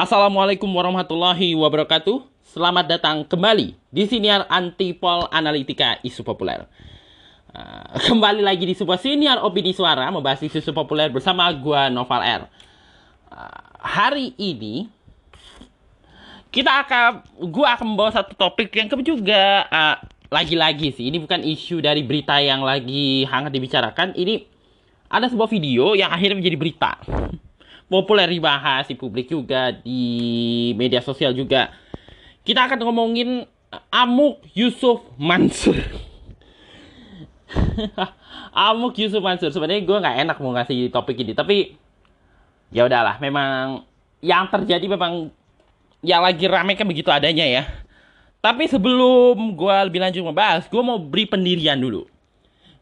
Assalamualaikum warahmatullahi wabarakatuh. Selamat datang kembali di siniar Antipol Analitika Isu Populer. Uh, kembali lagi di sebuah siniar opini suara membahas isu, isu populer bersama gua Noval R. Uh, hari ini kita akan gua akan membawa satu topik yang juga uh, lagi-lagi sih ini bukan isu dari berita yang lagi hangat dibicarakan. Ini ada sebuah video yang akhirnya menjadi berita populer dibahas di publik juga di media sosial juga. Kita akan ngomongin Amuk Yusuf Mansur. Amuk Yusuf Mansur. Sebenarnya gue nggak enak mau ngasih topik ini, tapi ya udahlah. Memang yang terjadi memang yang lagi rame kan begitu adanya ya. Tapi sebelum gue lebih lanjut membahas, gue mau beri pendirian dulu.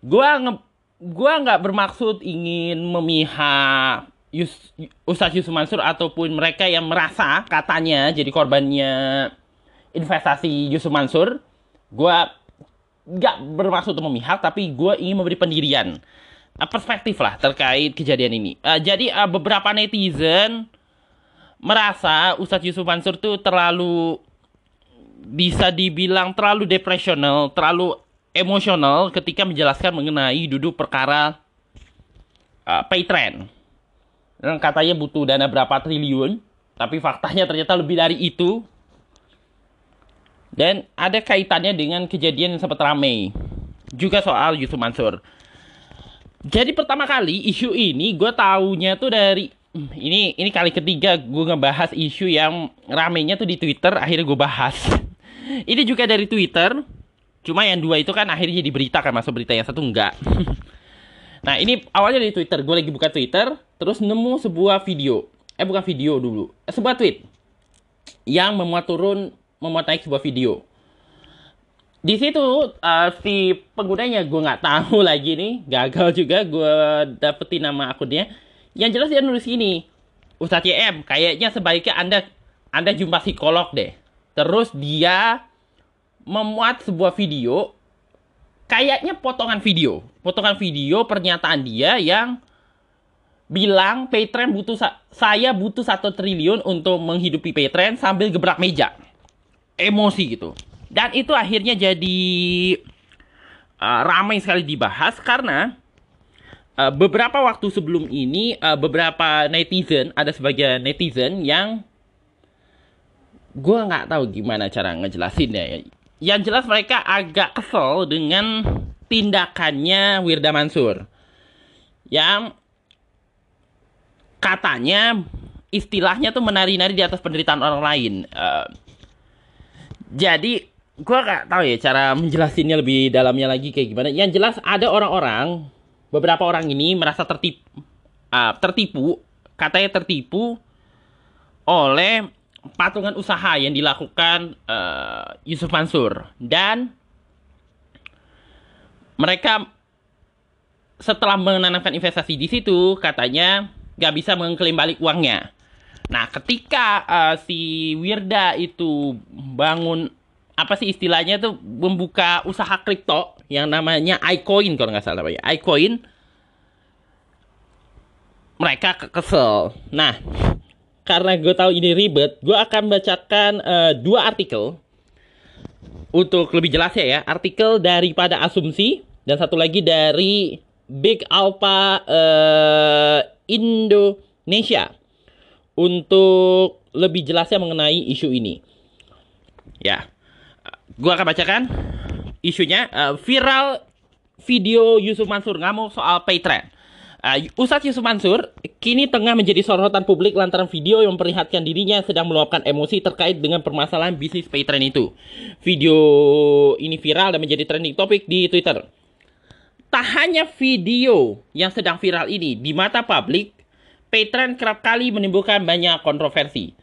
Gue nge gue nggak bermaksud ingin memihak Yus, Ustadz Yusuf Mansur ataupun mereka yang merasa katanya jadi korbannya investasi Yusuf Mansur, gue nggak bermaksud untuk memihak, tapi gue ingin memberi pendirian uh, perspektif lah terkait kejadian ini. Uh, jadi uh, beberapa netizen merasa Ustadz Yusuf Mansur tuh terlalu bisa dibilang terlalu depresional, terlalu emosional ketika menjelaskan mengenai duduk perkara uh, pay trend dan katanya butuh dana berapa triliun, tapi faktanya ternyata lebih dari itu. Dan ada kaitannya dengan kejadian yang sempat ramai. Juga soal Yusuf Mansur. Jadi pertama kali isu ini gue taunya tuh dari ini ini kali ketiga gue ngebahas isu yang ramenya tuh di Twitter akhirnya gue bahas. ini juga dari Twitter. Cuma yang dua itu kan akhirnya jadi berita kan masuk berita yang satu enggak. Nah ini awalnya dari Twitter, gue lagi buka Twitter, terus nemu sebuah video, eh bukan video dulu, eh, sebuah tweet yang memuat turun, memuat naik sebuah video. Di situ uh, si penggunanya gue nggak tahu lagi nih, gagal juga gue dapetin nama akunnya. Yang jelas dia nulis ini, Ustadz YM, kayaknya sebaiknya anda anda jumpa psikolog deh. Terus dia memuat sebuah video kayaknya potongan video, potongan video pernyataan dia yang bilang Paytrend butuh saya butuh satu triliun untuk menghidupi Paytrend sambil gebrak meja, emosi gitu. Dan itu akhirnya jadi uh, ramai sekali dibahas karena uh, beberapa waktu sebelum ini uh, beberapa netizen ada sebagian netizen yang gue nggak tahu gimana cara ngejelasin ya yang jelas mereka agak kesel dengan tindakannya Wirda Mansur yang katanya istilahnya tuh menari-nari di atas penderitaan orang lain. Uh, jadi gue gak tahu ya cara menjelasinnya lebih dalamnya lagi kayak gimana. Yang jelas ada orang-orang, beberapa orang ini merasa tertipu, uh, tertipu, katanya tertipu oleh patungan usaha yang dilakukan uh, Yusuf Mansur dan mereka setelah menanamkan investasi di situ katanya nggak bisa mengklaim balik uangnya. Nah, ketika uh, si Wirda itu bangun apa sih istilahnya tuh membuka usaha kripto yang namanya iCoin kalau nggak salah namanya iCoin mereka kesel. Nah, karena gue tahu ini ribet, gue akan bacakan uh, dua artikel untuk lebih jelas ya, artikel daripada asumsi dan satu lagi dari Big Alpha uh, Indonesia untuk lebih jelasnya mengenai isu ini. Ya, gue akan bacakan isunya uh, viral video Yusuf Mansur ngamuk soal pay trend. Uh, Yusuf Mansur kini tengah menjadi sorotan publik lantaran video yang memperlihatkan dirinya sedang meluapkan emosi terkait dengan permasalahan bisnis Paytrend itu. Video ini viral dan menjadi trending topik di Twitter. Tak hanya video yang sedang viral ini, di mata publik, Paytrend kerap kali menimbulkan banyak kontroversi.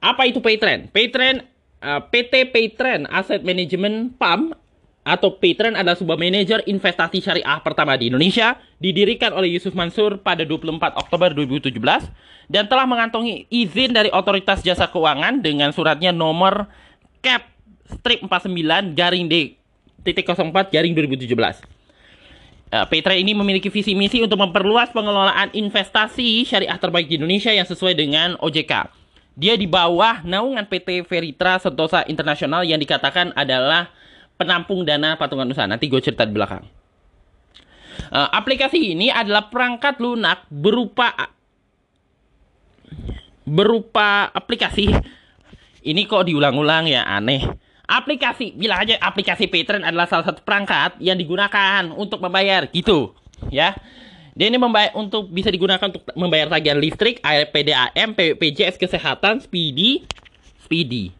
Apa itu Paytrend? Paytrend uh, PT Paytrend Asset Management PAM atau Paytrend adalah sebuah manajer investasi syariah pertama di Indonesia, didirikan oleh Yusuf Mansur pada 24 Oktober 2017 dan telah mengantongi izin dari Otoritas Jasa Keuangan dengan suratnya nomor cap strip 49 garing D titik 04 garing 2017. Uh, Paytrade ini memiliki visi misi untuk memperluas pengelolaan investasi syariah terbaik di Indonesia yang sesuai dengan OJK. Dia di bawah naungan PT Veritra Sentosa Internasional yang dikatakan adalah penampung dana patungan usaha. Nanti gue cerita di belakang. Uh, aplikasi ini adalah perangkat lunak berupa berupa aplikasi. Ini kok diulang-ulang ya aneh. Aplikasi, bilang aja aplikasi Patreon adalah salah satu perangkat yang digunakan untuk membayar gitu, ya. Dia ini membayar untuk bisa digunakan untuk membayar tagihan listrik, air PDAM, PJS kesehatan, Speedy, Speedy.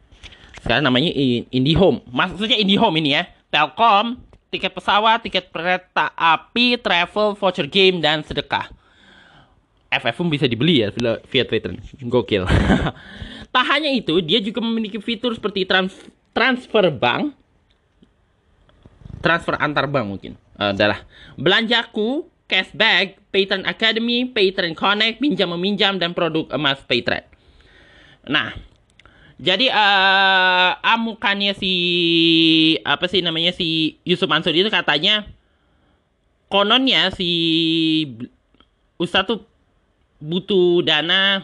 Sekarang namanya IndiHome. Maksudnya IndiHome ini ya. Telkom, tiket pesawat, tiket kereta api, travel, voucher game dan sedekah. FF pun bisa dibeli ya via Twitter. Gokil. tak hanya itu, dia juga memiliki fitur seperti trans transfer bank, transfer antar bank mungkin. Adalah belanjaku, cashback, Paytrend Academy, Paytrend Connect, pinjam meminjam dan produk emas Paytrend. Nah, jadi uh, amukannya si apa sih namanya si Yusuf Mansur itu katanya kononnya si Ustadz tuh butuh dana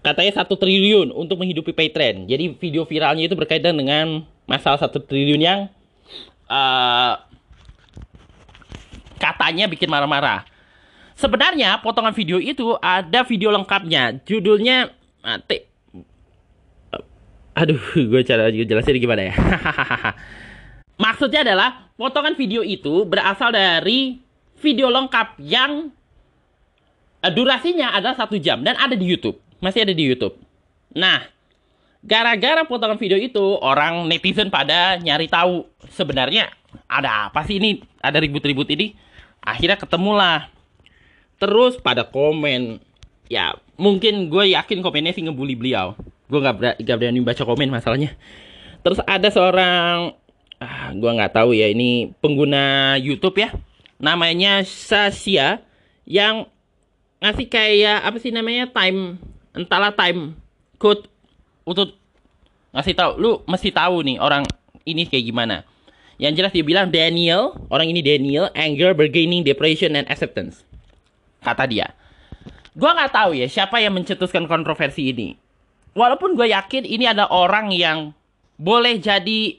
katanya satu triliun untuk menghidupi Paytrend. Jadi video viralnya itu berkaitan dengan masalah satu triliun yang uh, katanya bikin marah-marah. Sebenarnya potongan video itu ada video lengkapnya. Judulnya mati. Aduh, gue cara jelasin gimana ya. Maksudnya adalah potongan video itu berasal dari video lengkap yang uh, durasinya adalah satu jam dan ada di YouTube, masih ada di YouTube. Nah, gara-gara potongan video itu orang netizen pada nyari tahu sebenarnya ada apa sih ini, ada ribut-ribut ini. Akhirnya ketemulah. Terus pada komen, ya mungkin gue yakin komennya sih ngebully beliau. Gue gak, ber gak berani baca komen masalahnya. Terus ada seorang, ah, gue nggak tahu ya ini pengguna YouTube ya, namanya Sasya yang ngasih kayak apa sih namanya time entahlah time code untuk ngasih tahu lu mesti tahu nih orang ini kayak gimana. Yang jelas dia bilang Daniel orang ini Daniel anger bargaining depression and acceptance. Kata dia. Gua nggak tahu ya siapa yang mencetuskan kontroversi ini walaupun gue yakin ini ada orang yang boleh jadi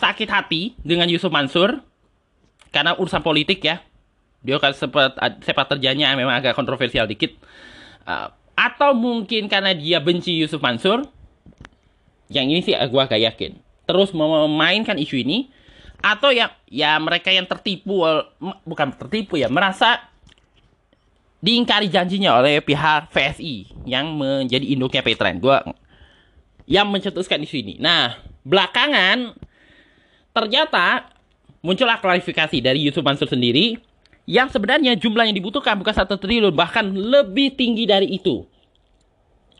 sakit hati dengan Yusuf Mansur karena urusan politik ya dia kan sempat sepak terjanya memang agak kontroversial dikit. Uh, atau mungkin karena dia benci Yusuf Mansur. Yang ini sih gue agak yakin. Terus memainkan isu ini. Atau ya, ya mereka yang tertipu, bukan tertipu ya, merasa diingkari janjinya oleh pihak VSI yang menjadi induknya Petren. Gua yang mencetuskan isu ini. Nah, belakangan ternyata muncullah klarifikasi dari Yusuf Mansur sendiri yang sebenarnya jumlah yang dibutuhkan bukan satu triliun, bahkan lebih tinggi dari itu.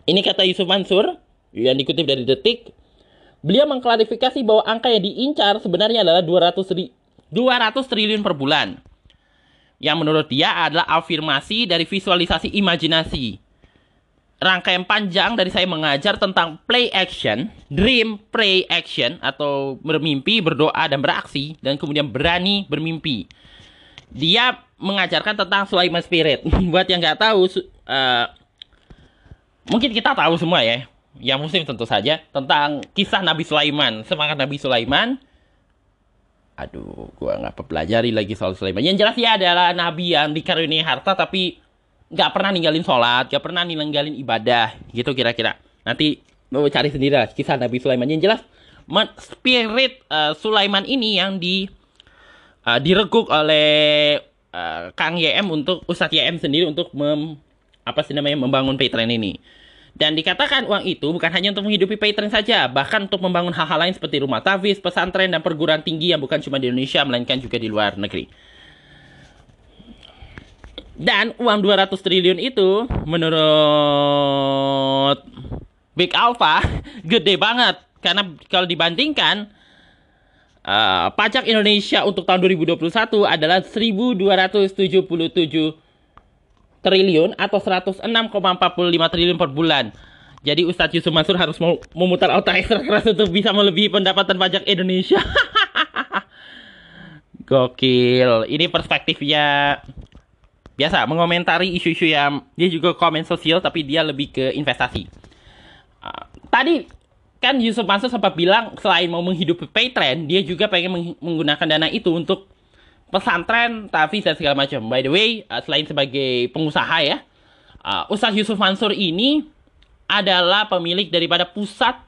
Ini kata Yusuf Mansur, yang dikutip dari Detik. Beliau mengklarifikasi bahwa angka yang diincar sebenarnya adalah 200, ri 200 triliun per bulan. Yang menurut dia adalah afirmasi dari visualisasi imajinasi. Rangkaian panjang dari saya mengajar tentang play action, dream, pray action, atau bermimpi, berdoa, dan beraksi, dan kemudian berani bermimpi dia mengajarkan tentang Sulaiman Spirit. Buat yang nggak tahu, uh, mungkin kita tahu semua ya, yang muslim tentu saja tentang kisah Nabi Sulaiman, semangat Nabi Sulaiman. Aduh, gua nggak pelajari lagi soal Sulaiman. Yang jelas dia adalah Nabi yang dikaruniai harta tapi nggak pernah ninggalin sholat, nggak pernah ninggalin ibadah, gitu kira-kira. Nanti mau cari sendiri lah kisah Nabi Sulaiman. Yang jelas, spirit uh, Sulaiman ini yang di uh, direguk oleh uh, Kang YM untuk Ustadz YM sendiri untuk mem, apa sih namanya membangun Paytrend ini. Dan dikatakan uang itu bukan hanya untuk menghidupi Paytrend saja, bahkan untuk membangun hal-hal lain seperti rumah tafis, pesantren, dan perguruan tinggi yang bukan cuma di Indonesia, melainkan juga di luar negeri. Dan uang 200 triliun itu, menurut Big Alpha, gede banget. Karena kalau dibandingkan Uh, pajak Indonesia untuk tahun 2021 adalah 1.277 triliun atau 106,45 triliun per bulan. Jadi Ustadz Yusuf Mansur harus memutar otak ekstra keras untuk bisa melebihi pendapatan pajak Indonesia. Gokil. Ini perspektifnya biasa mengomentari isu-isu yang dia juga komen sosial tapi dia lebih ke investasi. Uh, tadi kan Yusuf Mansur sempat bilang selain mau menghidupi Paytrend, dia juga pengen menggunakan dana itu untuk pesantren, tapi dan segala macam. By the way, uh, selain sebagai pengusaha ya, uh, Ustaz Yusuf Mansur ini adalah pemilik daripada pusat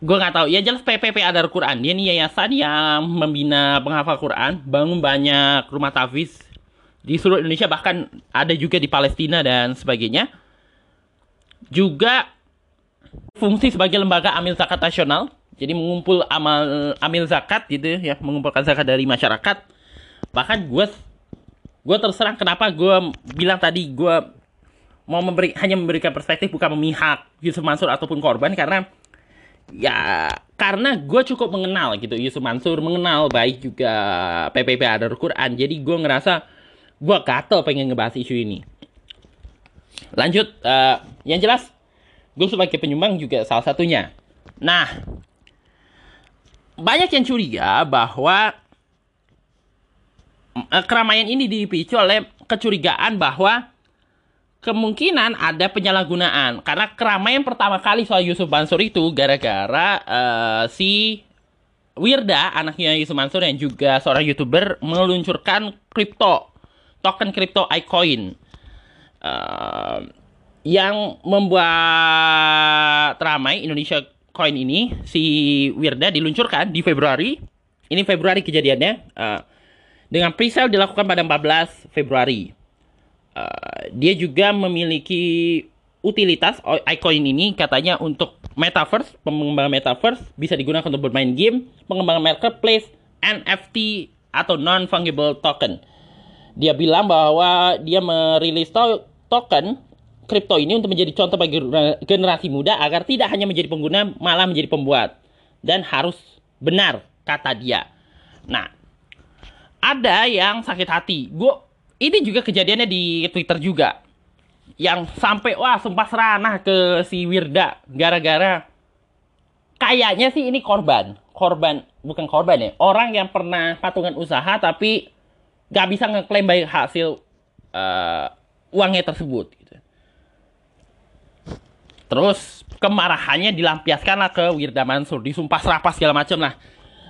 gue nggak tahu. Ya jelas PPP Adar Quran dia nih yayasan yang membina penghafal Quran bangun banyak rumah tafiz di seluruh Indonesia bahkan ada juga di Palestina dan sebagainya. Juga fungsi sebagai lembaga amil zakat nasional jadi mengumpul amal amil zakat gitu ya mengumpulkan zakat dari masyarakat. Bahkan gue gue terserang kenapa gue bilang tadi gue mau memberi hanya memberikan perspektif bukan memihak Yusuf Mansur ataupun korban karena ya karena gue cukup mengenal gitu Yusuf Mansur mengenal baik juga PPP Adar Quran. Jadi gue ngerasa gue gatel pengen ngebahas isu ini. Lanjut uh, yang jelas gue sebagai penyumbang juga salah satunya. Nah banyak yang curiga bahwa uh, keramaian ini dipicu oleh kecurigaan bahwa kemungkinan ada penyalahgunaan. Karena keramaian pertama kali soal Yusuf Mansur itu gara-gara uh, si Wirda anaknya Yusuf Mansur yang juga seorang youtuber meluncurkan kripto token kripto iCoin uh, yang membuat ramai Indonesia Coin ini si Wirda diluncurkan di Februari ini Februari kejadiannya uh, dengan presale dilakukan pada 14 Februari Uh, dia juga memiliki utilitas iCoin ini katanya untuk metaverse, pengembangan metaverse bisa digunakan untuk bermain game, pengembangan marketplace, NFT atau non fungible token. Dia bilang bahwa dia merilis to token kripto ini untuk menjadi contoh bagi generasi muda agar tidak hanya menjadi pengguna malah menjadi pembuat dan harus benar kata dia. Nah, ada yang sakit hati. Gue ini juga kejadiannya di Twitter juga. Yang sampai wah sumpah seranah ke si Wirda gara-gara kayaknya sih ini korban. Korban bukan korban ya. Orang yang pernah patungan usaha tapi gak bisa ngeklaim baik hasil uh, uangnya tersebut. Gitu. Terus kemarahannya dilampiaskan lah ke Wirda Mansur. Disumpah serapah segala macam lah.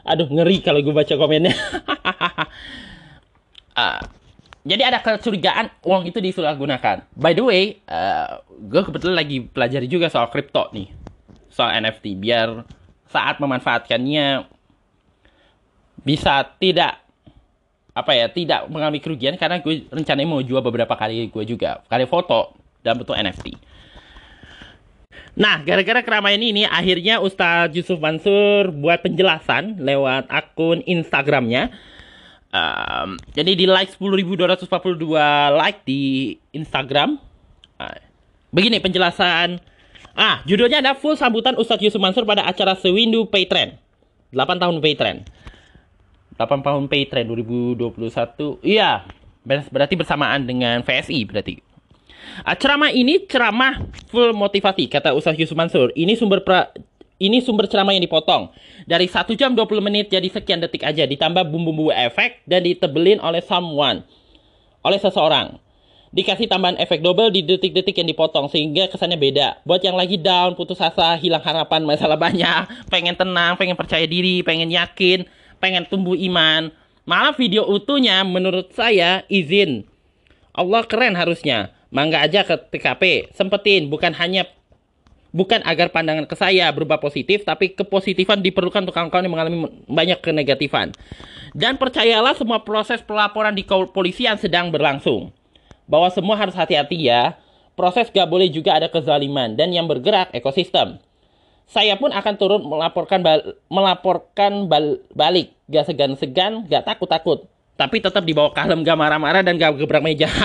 Aduh ngeri kalau gue baca komennya. uh, jadi ada kecurigaan uang itu disalahgunakan. By the way, uh, gue kebetulan lagi pelajari juga soal kripto nih, soal NFT, biar saat memanfaatkannya bisa tidak apa ya tidak mengalami kerugian karena gue rencananya mau jual beberapa kali gue juga kali foto dalam bentuk NFT. Nah, gara-gara keramaian ini akhirnya Ustadz Yusuf Mansur buat penjelasan lewat akun Instagramnya Um, jadi di like 10.242 like di Instagram. Uh, begini penjelasan. Ah, judulnya ada full sambutan Ustadz Yusuf Mansur pada acara Sewindu Paytrend. 8 tahun Paytrend. 8 tahun Paytrend 2021. Iya, berarti bersamaan dengan VSI berarti. Uh, ceramah ini ceramah full motivasi kata Ustadz Yusuf Mansur. Ini sumber pra, ini sumber ceramah yang dipotong. Dari 1 jam 20 menit jadi sekian detik aja. Ditambah bumbu-bumbu efek dan ditebelin oleh someone. Oleh seseorang. Dikasih tambahan efek double di detik-detik yang dipotong. Sehingga kesannya beda. Buat yang lagi down, putus asa, hilang harapan, masalah banyak. Pengen tenang, pengen percaya diri, pengen yakin, pengen tumbuh iman. Malah video utuhnya menurut saya izin. Allah keren harusnya. Mangga aja ke TKP. Sempetin, bukan hanya bukan agar pandangan ke saya berubah positif, tapi kepositifan diperlukan untuk kawan-kawan yang mengalami banyak kenegatifan. Dan percayalah semua proses pelaporan di kepolisian sedang berlangsung. Bahwa semua harus hati-hati ya. Proses gak boleh juga ada kezaliman dan yang bergerak ekosistem. Saya pun akan turun melaporkan bal melaporkan bal balik, gak segan-segan, gak takut-takut. Tapi tetap dibawa kalem, gak marah-marah dan gak gebrak meja.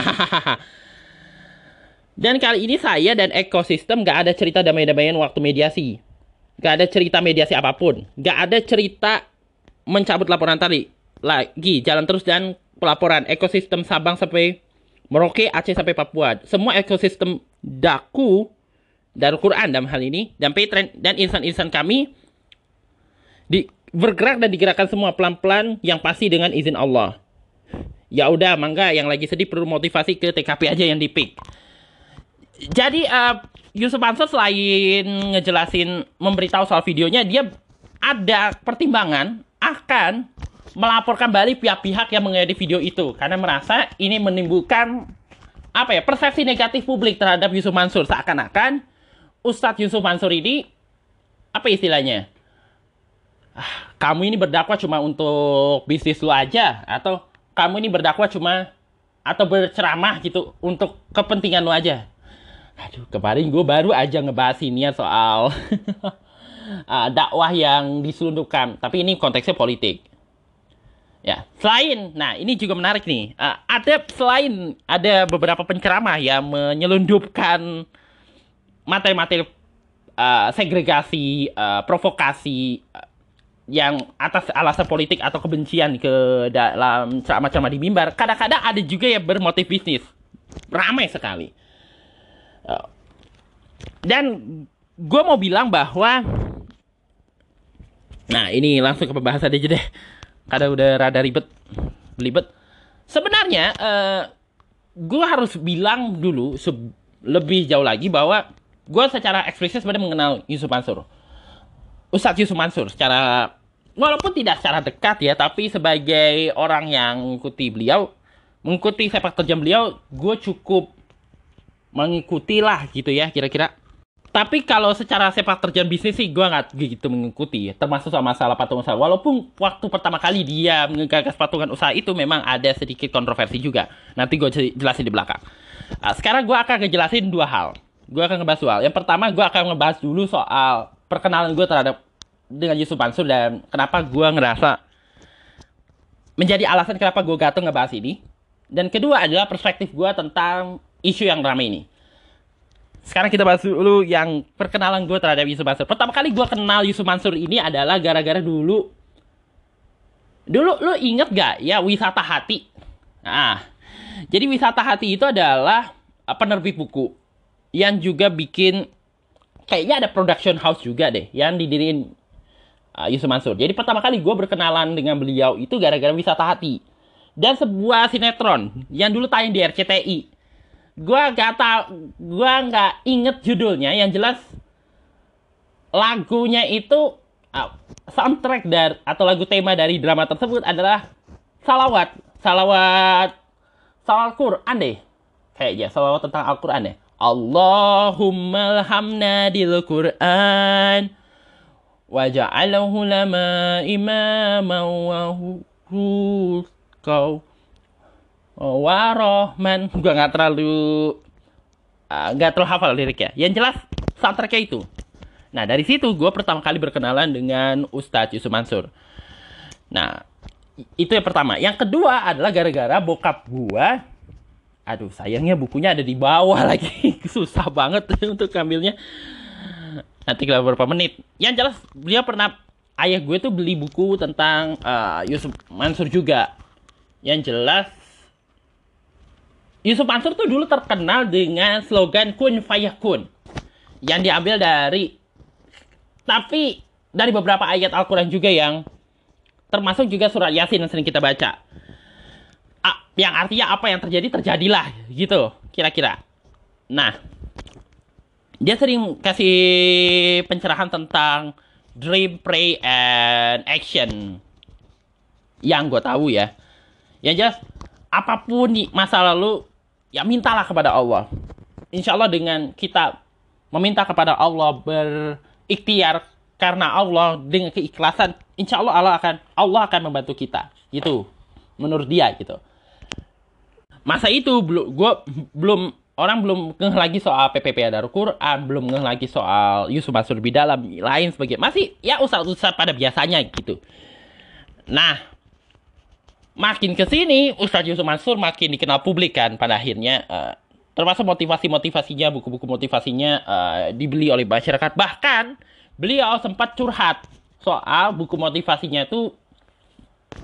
Dan kali ini saya dan ekosistem gak ada cerita damai-damaian waktu mediasi. Gak ada cerita mediasi apa pun. Gak ada cerita mencabut laporan tadi. Lagi, jalan terus dan pelaporan ekosistem Sabang sampai Merauke, Aceh sampai Papua. Semua ekosistem daku dari Quran dalam hal ini dan Patreon dan insan-insan kami di bergerak dan digerakkan semua pelan-pelan yang pasti dengan izin Allah. Ya udah, mangga yang lagi sedih perlu motivasi ke TKP aja yang dipik. Jadi uh, Yusuf Mansur selain ngejelasin memberitahu soal videonya, dia ada pertimbangan akan melaporkan balik pihak-pihak yang mengedit video itu. Karena merasa ini menimbulkan apa ya persepsi negatif publik terhadap Yusuf Mansur. Seakan-akan Ustadz Yusuf Mansur ini apa istilahnya? Ah, kamu ini berdakwah cuma untuk bisnis lu aja atau kamu ini berdakwah cuma atau berceramah gitu untuk kepentingan lu aja aduh kemarin gue baru aja ngebahas ini ya soal uh, dakwah yang diselundupkan tapi ini konteksnya politik Ya, selain, nah ini juga menarik nih. Uh, ada selain ada beberapa penceramah yang menyelundupkan materi-materi uh, segregasi, uh, provokasi uh, yang atas alasan politik atau kebencian ke dalam ceramah-ceramah di mimbar. Kadang-kadang ada juga yang bermotif bisnis, ramai sekali. Dan gue mau bilang bahwa, nah ini langsung ke pembahasan aja deh. Karena udah rada ribet ribet. Sebenarnya uh, eh, gue harus bilang dulu lebih jauh lagi bahwa gue secara eksplisit sebenarnya mengenal Yusuf Mansur. Ustadz Yusuf Mansur secara walaupun tidak secara dekat ya tapi sebagai orang yang mengikuti beliau mengikuti sepak terjang beliau gue cukup mengikuti lah gitu ya kira-kira tapi kalau secara sepak terjang bisnis sih gue nggak gitu mengikuti, termasuk sama masalah patung usaha. Walaupun waktu pertama kali dia menggagas patungan usaha itu memang ada sedikit kontroversi juga. Nanti gue jelasin di belakang. Nah, sekarang gue akan ngejelasin dua hal. Gue akan ngebahas hal. Yang pertama gue akan ngebahas dulu soal perkenalan gue terhadap dengan Yusuf Mansur dan kenapa gue ngerasa menjadi alasan kenapa gue gatel ngebahas ini. Dan kedua adalah perspektif gue tentang isu yang ramai ini sekarang kita bahas dulu yang perkenalan gue terhadap Yusuf Mansur. Pertama kali gue kenal Yusuf Mansur ini adalah gara-gara dulu. Dulu lu inget gak ya wisata hati? Nah, jadi wisata hati itu adalah penerbit buku yang juga bikin kayaknya ada production house juga deh yang didiriin uh, Yusuf Mansur. Jadi pertama kali gue berkenalan dengan beliau itu gara-gara wisata hati dan sebuah sinetron yang dulu tayang di RCTI gua gak tau gua nggak inget judulnya. Yang jelas lagunya itu uh, soundtrack dari atau lagu tema dari drama tersebut adalah salawat. Salawat salawat Quran deh kayaknya. Salawat tentang Al Quran deh Allahumma alhamna dil Quran waja'alahu lama imaman wa kau oh, warohman gue nggak terlalu ah, nggak uh, terlalu hafal lirik ya. Yang jelas soundtracknya itu. Nah dari situ gue pertama kali berkenalan dengan Ustadz Yusuf Mansur. Nah itu yang pertama. Yang kedua adalah gara-gara bokap gue aduh sayangnya bukunya ada di bawah lagi. Susah banget untuk ambilnya nanti beberapa menit. Yang jelas dia pernah ayah gue tuh beli buku tentang uh, Yusuf Mansur juga. Yang jelas Yusuf Mansur tuh dulu terkenal dengan slogan kun fayakun yang diambil dari tapi dari beberapa ayat Al-Quran juga yang termasuk juga surat Yasin yang sering kita baca. A, yang artinya apa yang terjadi terjadilah gitu kira-kira. Nah, dia sering kasih pencerahan tentang dream, pray, and action. Yang gue tahu ya. Yang jelas apa pun di masa lalu ya mintalah kepada Allah. Insya Allah dengan kita meminta kepada Allah berikhtiar karena Allah dengan keikhlasan, insya Allah Allah akan Allah akan membantu kita. Gitu, menurut dia gitu. Masa itu belum gue belum orang belum ngeh lagi soal PPP ada Quran, belum ngeh lagi soal Yusuf Mansur dalam, lain sebagainya. Masih ya usah-usah pada biasanya gitu. Nah, makin ke sini Ustadz Yusuf Mansur makin dikenal publik kan pada akhirnya uh, termasuk motivasi-motivasinya buku-buku motivasinya uh, dibeli oleh masyarakat. Bahkan beliau sempat curhat soal buku motivasinya itu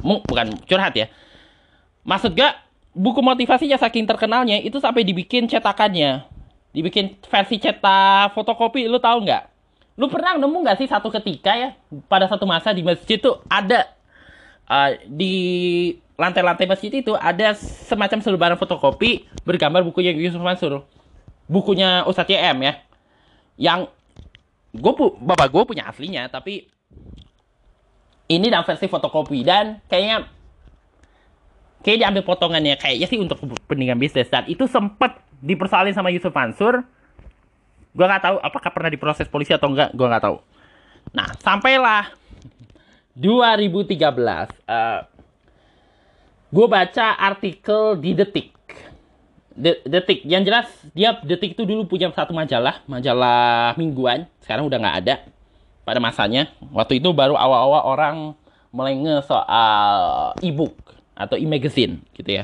bukan curhat ya. Maksud gak buku motivasinya saking terkenalnya itu sampai dibikin cetakannya. Dibikin versi cetak fotokopi lu tahu nggak Lu pernah nemu nggak sih satu ketika ya pada satu masa di masjid tuh ada uh, di lantai-lantai masjid itu ada semacam selebaran fotokopi bergambar bukunya Yusuf Mansur. Bukunya Ustadz YM ya. Yang gue bapak gue punya aslinya tapi ini dalam versi fotokopi dan kayaknya kayak diambil potongannya kayaknya sih untuk kepentingan bisnis dan itu sempat dipersoalin sama Yusuf Mansur gue nggak tahu apakah pernah diproses polisi atau enggak gue nggak tahu nah sampailah 2013 uh, gue baca artikel di detik. De detik yang jelas dia detik itu dulu punya satu majalah majalah mingguan sekarang udah nggak ada pada masanya. Waktu itu baru awal-awal orang mulai soal e-book atau e-magazine gitu ya.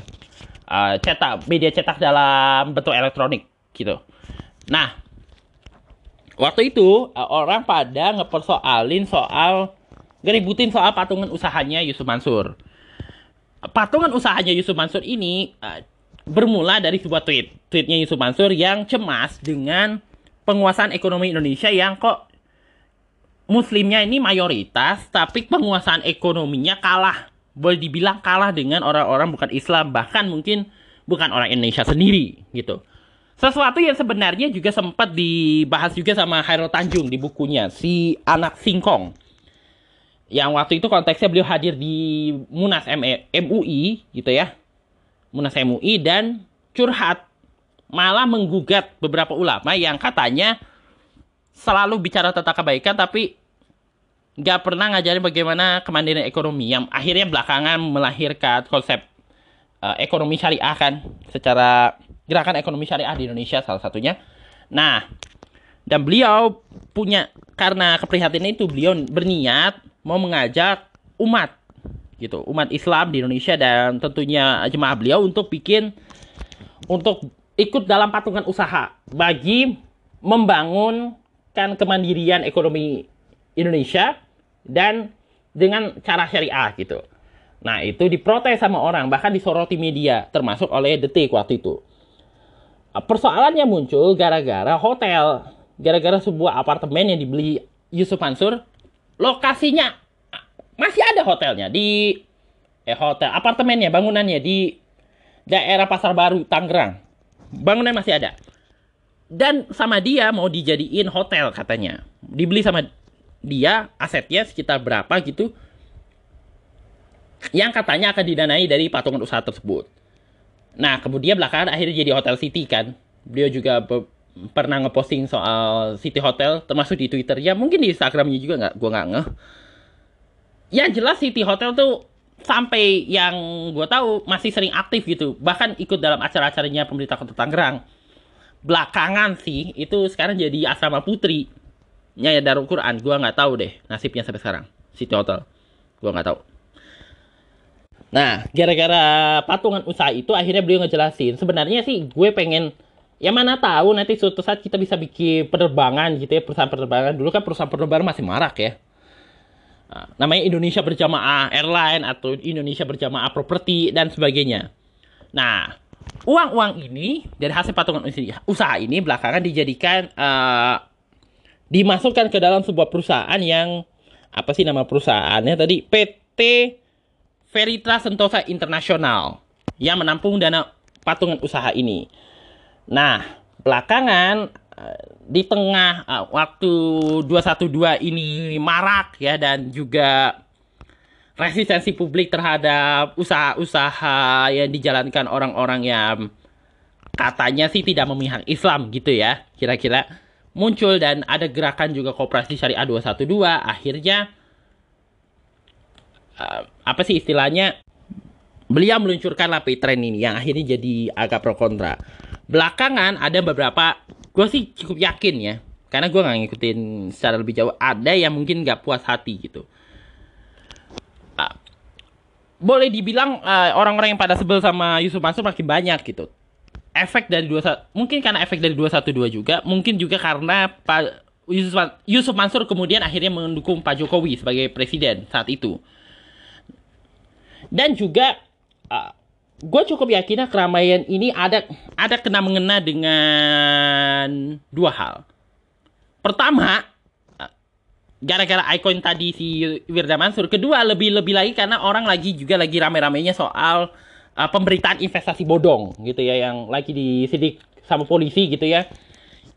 Uh, cetak media cetak dalam bentuk elektronik gitu. Nah waktu itu uh, orang pada ngepersoalin soal ngeributin soal patungan usahanya Yusuf Mansur patungan usahanya Yusuf Mansur ini uh, bermula dari sebuah tweet. Tweetnya Yusuf Mansur yang cemas dengan penguasaan ekonomi Indonesia yang kok muslimnya ini mayoritas, tapi penguasaan ekonominya kalah. Boleh dibilang kalah dengan orang-orang bukan Islam, bahkan mungkin bukan orang Indonesia sendiri gitu. Sesuatu yang sebenarnya juga sempat dibahas juga sama Hairul Tanjung di bukunya, si anak singkong. Yang waktu itu konteksnya beliau hadir di Munas MUI gitu ya Munas MUI dan curhat malah menggugat beberapa ulama yang katanya selalu bicara tentang kebaikan tapi nggak pernah ngajarin bagaimana kemandirian ekonomi yang akhirnya belakangan melahirkan konsep uh, ekonomi syariah kan secara gerakan ekonomi syariah di Indonesia salah satunya. Nah, dan beliau punya karena keprihatinan itu beliau berniat mau mengajak umat gitu umat Islam di Indonesia dan tentunya jemaah beliau untuk bikin untuk ikut dalam patungan usaha bagi membangunkan kemandirian ekonomi Indonesia dan dengan cara syariah gitu. Nah itu diprotes sama orang bahkan disoroti media termasuk oleh Detik waktu itu. Persoalannya muncul gara-gara hotel, gara-gara sebuah apartemen yang dibeli Yusuf Mansur, lokasinya masih ada hotelnya di eh hotel apartemennya bangunannya di daerah Pasar Baru Tangerang. Bangunan masih ada. Dan sama dia mau dijadiin hotel katanya. Dibeli sama dia asetnya sekitar berapa gitu yang katanya akan didanai dari patungan usaha tersebut. Nah kemudian belakangan akhirnya jadi hotel city kan. Beliau juga pernah ngeposting soal city hotel termasuk di twitter. Ya mungkin di instagramnya juga nggak gua nggak ngeh. Yang jelas City Hotel tuh sampai yang gue tahu masih sering aktif gitu. Bahkan ikut dalam acara-acaranya pemerintah kota Tangerang. Belakangan sih itu sekarang jadi asrama putri. Ya Darul Quran. Gue nggak tahu deh nasibnya sampai sekarang City Hotel. Gue nggak tahu. Nah gara-gara patungan usaha itu akhirnya beliau ngejelasin. Sebenarnya sih gue pengen ya mana tahu nanti suatu saat kita bisa bikin penerbangan gitu ya perusahaan penerbangan dulu kan perusahaan penerbangan masih marak ya Nah, namanya Indonesia Berjamaah Airline atau Indonesia Berjamaah Properti dan sebagainya. Nah, uang-uang ini dari hasil patungan usaha ini belakangan dijadikan uh, dimasukkan ke dalam sebuah perusahaan yang apa sih nama perusahaannya tadi PT Veritra Sentosa Internasional yang menampung dana patungan usaha ini. Nah, belakangan di tengah uh, waktu 212 ini marak ya dan juga resistensi publik terhadap usaha-usaha yang dijalankan orang-orang yang katanya sih tidak memihak Islam gitu ya kira-kira muncul dan ada gerakan juga kooperasi syariah 212 akhirnya uh, apa sih istilahnya beliau meluncurkan lapi tren ini yang akhirnya jadi agak pro kontra belakangan ada beberapa gue sih cukup yakin ya karena gue nggak ngikutin secara lebih jauh. Ada yang mungkin nggak puas hati gitu. Uh, boleh dibilang ah, orang-orang yang pada sebel sama Yusuf Mansur makin banyak gitu. Efek dari dua mungkin karena efek dari dua satu dua juga mungkin juga karena Pak Yusuf, Yusuf Mansur kemudian akhirnya mendukung Pak Jokowi sebagai presiden saat itu. Dan juga uh, gue cukup yakin keramaian ini ada ada kena mengena dengan dua hal. Pertama, gara-gara icon tadi si Wirda Mansur. Kedua lebih lebih lagi karena orang lagi juga lagi rame-ramenya soal uh, pemberitaan investasi bodong gitu ya yang lagi disidik sama polisi gitu ya.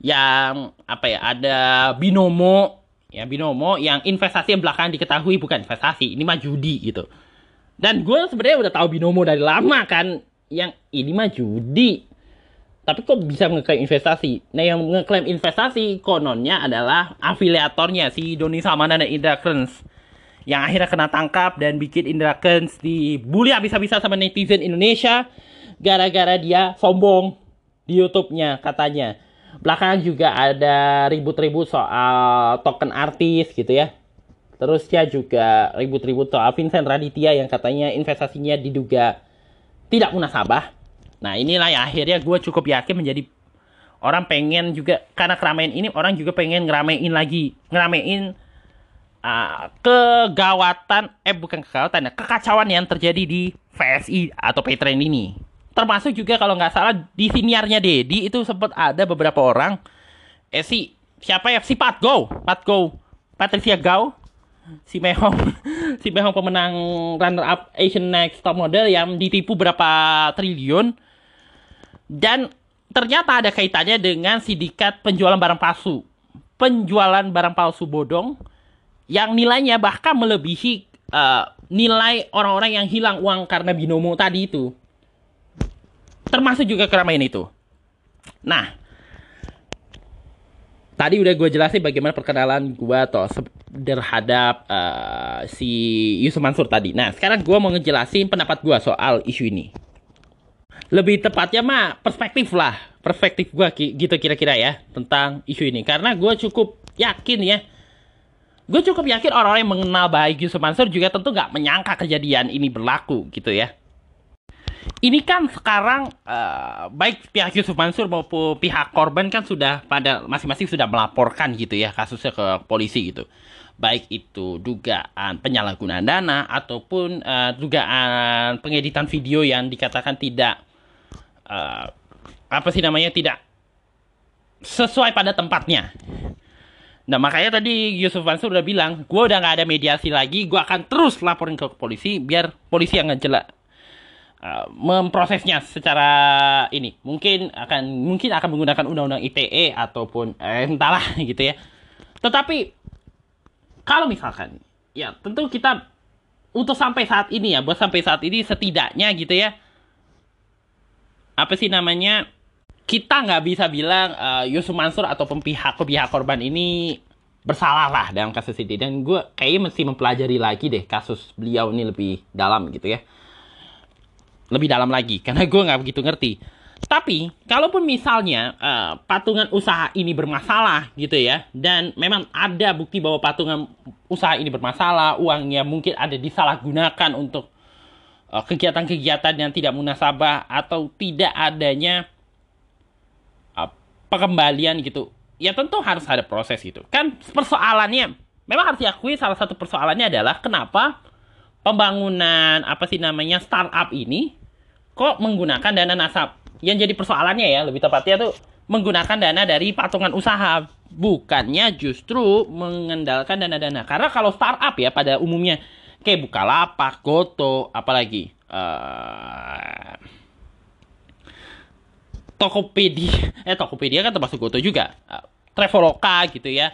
Yang apa ya ada binomo ya binomo yang investasi yang belakangan diketahui bukan investasi ini mah judi gitu. Dan gue sebenarnya udah tahu binomo dari lama kan yang ini mah judi tapi kok bisa ngeklaim investasi? Nah yang ngeklaim investasi kononnya adalah afiliatornya si Doni Salman dan Indra Kens yang akhirnya kena tangkap dan bikin Indra Kens dibully habis-habisan sama netizen Indonesia gara-gara dia sombong di YouTube-nya katanya. Belakangan juga ada ribut-ribut soal token artis gitu ya. Terus dia juga ribut-ribut soal Vincent Raditya yang katanya investasinya diduga tidak munasabah. Nah inilah yang akhirnya gue cukup yakin menjadi orang pengen juga karena keramaian ini orang juga pengen ngeramein lagi. Ngeramein uh, kegawatan eh bukan kegawatan ya kekacauan yang terjadi di VSI atau Patreon ini. Termasuk juga kalau nggak salah di siniarnya Dedi itu sempat ada beberapa orang. Eh si siapa ya? Si Pat Go Pat Go Patricia Gao si Mehong si Mehong pemenang runner up Asian Next Top Model yang ditipu berapa triliun dan ternyata ada kaitannya dengan sindikat penjualan barang palsu. Penjualan barang palsu bodong yang nilainya bahkan melebihi uh, nilai orang-orang yang hilang uang karena binomo tadi itu. Termasuk juga keramaian itu. Nah, tadi udah gue jelasin bagaimana perkenalan gue atau terhadap uh, si Yusuf Mansur tadi. Nah, sekarang gue mau ngejelasin pendapat gue soal isu ini. Lebih tepatnya mah perspektif lah perspektif gue gitu kira-kira ya tentang isu ini. Karena gue cukup yakin ya gue cukup yakin orang-orang yang mengenal baik Yusuf Mansur juga tentu nggak menyangka kejadian ini berlaku gitu ya ini kan sekarang uh, baik pihak Yusuf Mansur maupun pihak korban kan sudah pada masing-masing sudah melaporkan gitu ya kasusnya ke polisi gitu baik itu dugaan penyalahgunaan dana ataupun uh, dugaan pengeditan video yang dikatakan tidak uh, apa sih namanya tidak sesuai pada tempatnya. Nah makanya tadi Yusuf Mansur udah bilang, gue udah nggak ada mediasi lagi, gue akan terus laporin ke polisi biar polisi yang ngejelak uh, memprosesnya secara ini. Mungkin akan mungkin akan menggunakan undang-undang ITE ataupun eh, entahlah gitu ya. Tetapi kalau misalkan ya tentu kita untuk sampai saat ini ya, buat sampai saat ini setidaknya gitu ya apa sih namanya kita nggak bisa bilang uh, Yusuf Mansur atau pihak pihak korban ini bersalah lah dalam kasus ini dan gue kayaknya mesti mempelajari lagi deh kasus beliau ini lebih dalam gitu ya lebih dalam lagi karena gue nggak begitu ngerti. Tapi kalaupun misalnya uh, patungan usaha ini bermasalah gitu ya dan memang ada bukti bahwa patungan usaha ini bermasalah uangnya mungkin ada disalahgunakan untuk Eh, kegiatan-kegiatan yang tidak munasabah atau tidak adanya uh, pengembalian gitu ya tentu harus ada proses itu kan persoalannya memang harus diakui salah satu persoalannya adalah kenapa pembangunan apa sih namanya startup ini kok menggunakan dana nasab? Yang jadi persoalannya ya lebih tepatnya tuh menggunakan dana dari patungan usaha. Bukannya justru mengendalikan dana-dana. Karena kalau startup ya pada umumnya kayak Bukalapak, Goto, apalagi uh, Tokopedia, eh Tokopedia kan termasuk Goto juga, uh, Traveloka gitu ya,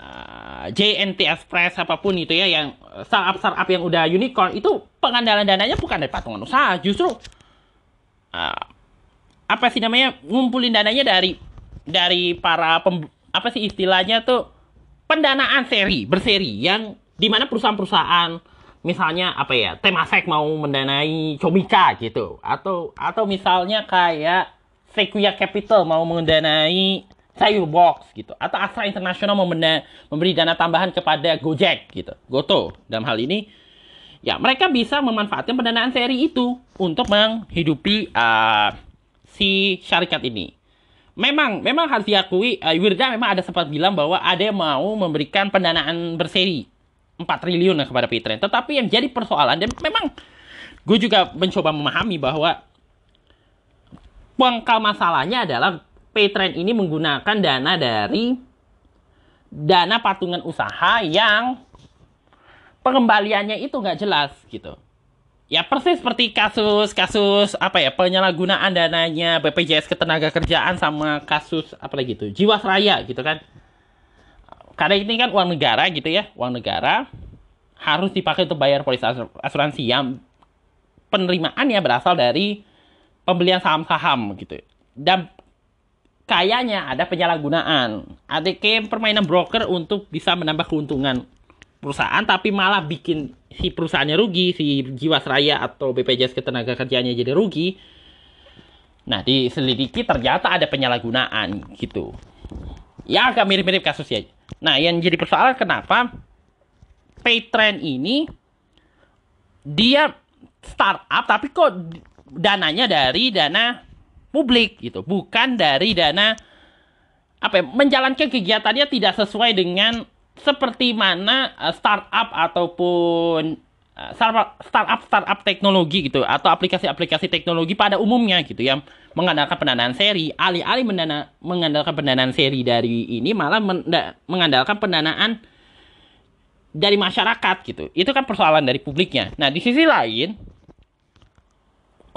uh, JNT Express apa pun itu ya yang startup startup yang udah unicorn itu pengandalan dananya bukan dari patungan usaha, justru uh, apa sih namanya ngumpulin dananya dari dari para pem, apa sih istilahnya tuh pendanaan seri berseri yang di mana perusahaan-perusahaan misalnya apa ya Temasek mau mendanai Comika gitu atau atau misalnya kayak Sequoia Capital mau mendanai Sayur Box gitu. Atau Astra International mau memberi dana tambahan kepada Gojek gitu. Goto. Dalam hal ini ya mereka bisa memanfaatkan pendanaan seri itu untuk menghidupi uh, si syarikat ini. Memang memang harus diakui uh, Wirda memang ada sempat bilang bahwa ada yang mau memberikan pendanaan berseri. 4 triliun kepada Pitren. Tetapi yang jadi persoalan dan memang gue juga mencoba memahami bahwa pangkal masalahnya adalah Pitren ini menggunakan dana dari dana patungan usaha yang pengembaliannya itu nggak jelas gitu. Ya persis seperti kasus-kasus apa ya penyalahgunaan dananya BPJS Ketenagakerjaan sama kasus apa lagi itu Jiwasraya gitu kan. Karena ini kan uang negara gitu ya, uang negara harus dipakai untuk bayar polis asuransi yang penerimaannya berasal dari pembelian saham-saham gitu. Dan kayaknya ada penyalahgunaan. Kayak permainan broker untuk bisa menambah keuntungan perusahaan tapi malah bikin si perusahaannya rugi, si Jiwasraya atau BPJS Ketenagakerjaannya jadi rugi. Nah, diselidiki ternyata ada penyalahgunaan gitu. Ya agak mirip-mirip kasusnya. Nah, yang jadi persoalan kenapa Paytrend ini dia startup tapi kok dananya dari dana publik gitu, bukan dari dana apa ya, menjalankan kegiatannya tidak sesuai dengan seperti mana uh, startup ataupun uh, startup startup teknologi gitu atau aplikasi-aplikasi teknologi pada umumnya gitu yang mengandalkan pendanaan seri. Alih-alih mendana, mengandalkan pendanaan seri dari ini malah mengandalkan pendanaan dari masyarakat gitu. Itu kan persoalan dari publiknya. Nah di sisi lain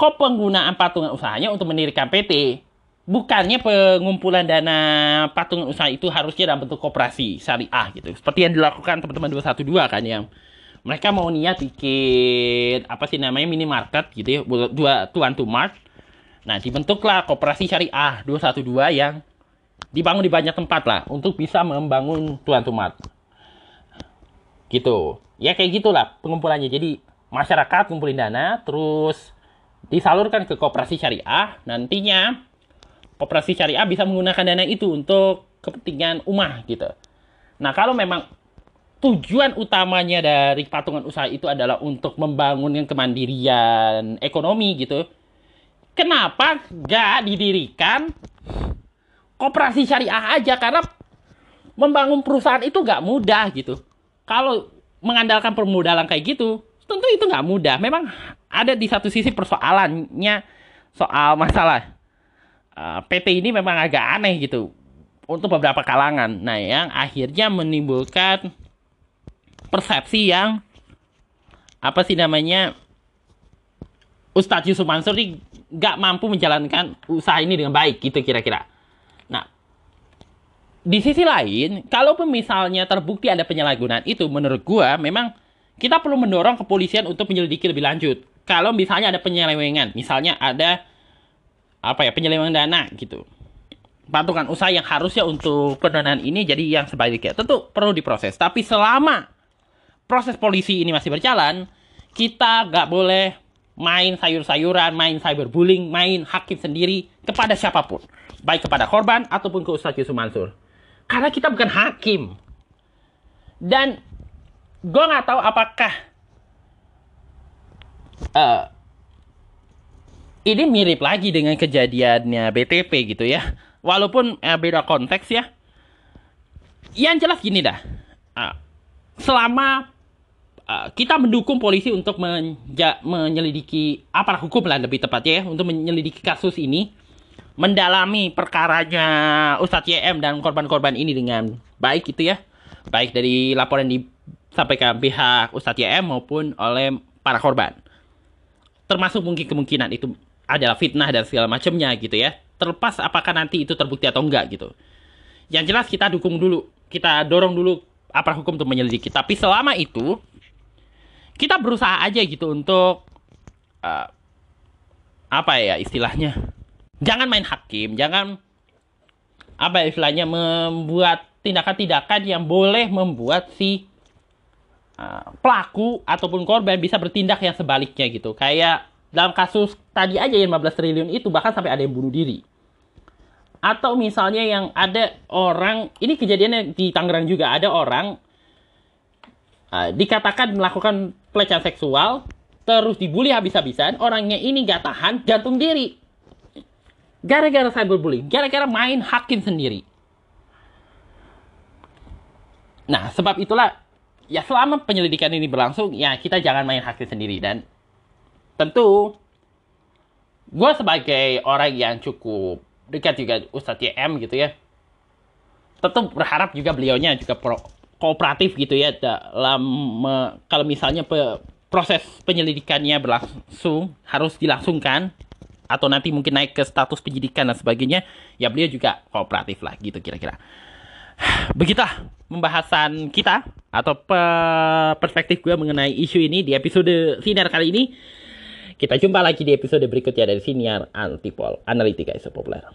kok penggunaan patungan usahanya untuk mendirikan PT bukannya pengumpulan dana patungan usaha itu harusnya dalam bentuk koperasi syariah gitu. Seperti yang dilakukan teman-teman 212 kan yang mereka mau niat bikin apa sih namanya minimarket gitu ya dua tuan to mart nah dibentuklah koperasi syariah 212 yang dibangun di banyak tempat lah untuk bisa membangun tuan to mart gitu. Ya kayak gitulah pengumpulannya. Jadi masyarakat kumpulin dana terus disalurkan ke koperasi syariah, nantinya koperasi syariah bisa menggunakan dana itu untuk kepentingan umat gitu. Nah, kalau memang tujuan utamanya dari patungan usaha itu adalah untuk membangun kemandirian ekonomi gitu, kenapa gak didirikan koperasi syariah aja? Karena membangun perusahaan itu gak mudah gitu. Kalau mengandalkan permodalan kayak gitu, tentu itu nggak mudah. Memang ada di satu sisi persoalannya soal masalah uh, PT ini memang agak aneh gitu untuk beberapa kalangan. Nah, yang akhirnya menimbulkan persepsi yang apa sih namanya Ustadz Yusuf Mansur ini nggak mampu menjalankan usaha ini dengan baik gitu kira-kira. Nah, di sisi lain, kalaupun misalnya terbukti ada penyalahgunaan itu, menurut gua memang kita perlu mendorong kepolisian untuk menyelidiki lebih lanjut. Kalau misalnya ada penyelewengan, misalnya ada apa ya penyelewengan dana gitu. Patungan usaha yang harusnya untuk pendanaan ini jadi yang sebaliknya. Tentu perlu diproses. Tapi selama proses polisi ini masih berjalan, kita nggak boleh main sayur-sayuran, main cyberbullying, main hakim sendiri kepada siapa pun. Baik kepada korban ataupun ke Ustadz Yusuf Mansur. Karena kita bukan hakim. Dan gue nggak tahu apakah uh, ini mirip lagi dengan kejadiannya BTP gitu ya. Walaupun uh, beda konteks ya. Yang jelas gini dah. Uh, selama uh, kita mendukung polisi untuk menja menyelidiki apa hukum lah lebih tepatnya ya untuk menyelidiki kasus ini, mendalami perkaranya Ustadz YM dan korban-korban ini dengan baik gitu ya. Baik dari laporan di sampai ke pihak Ustadz YM maupun oleh para korban. Termasuk mungkin kemungkinan itu adalah fitnah dan segala macamnya gitu ya. Terlepas apakah nanti itu terbukti atau enggak gitu. Yang jelas kita dukung dulu, kita dorong dulu apa hukum untuk menyelidiki. Tapi selama itu kita berusaha aja gitu untuk uh, apa ya istilahnya? Jangan main hakim, jangan apa ya istilahnya membuat tindakan-tindakan yang boleh membuat si uh, pelaku ataupun korban bisa bertindak yang sebaliknya gitu. Kayak dalam kasus tadi aja yang 15 triliun itu bahkan sampai ada yang bunuh diri. Atau misalnya yang ada orang, ini kejadiannya di Tangerang juga ada orang uh, dikatakan melakukan pelecehan seksual, terus dibully habis-habisan, orangnya ini gak tahan, gantung diri. Gara-gara cyberbullying, gara-gara main hakim sendiri. Nah, sebab itulah ya selama penyelidikan ini berlangsung ya kita jangan main hakim sendiri. Dan tentu gue sebagai orang yang cukup dekat juga Ustadz YM gitu ya tentu berharap juga beliaunya juga pro, kooperatif gitu ya dalam kalau misalnya pe, proses penyelidikannya berlangsung harus dilangsungkan atau nanti mungkin naik ke status penyidikan dan sebagainya ya beliau juga kooperatif lah gitu kira-kira begitulah pembahasan kita atau perspektif gue mengenai isu ini di episode sinar kali ini kita jumpa lagi di episode berikutnya dari Siniar Antipol Analitika Isu Populer.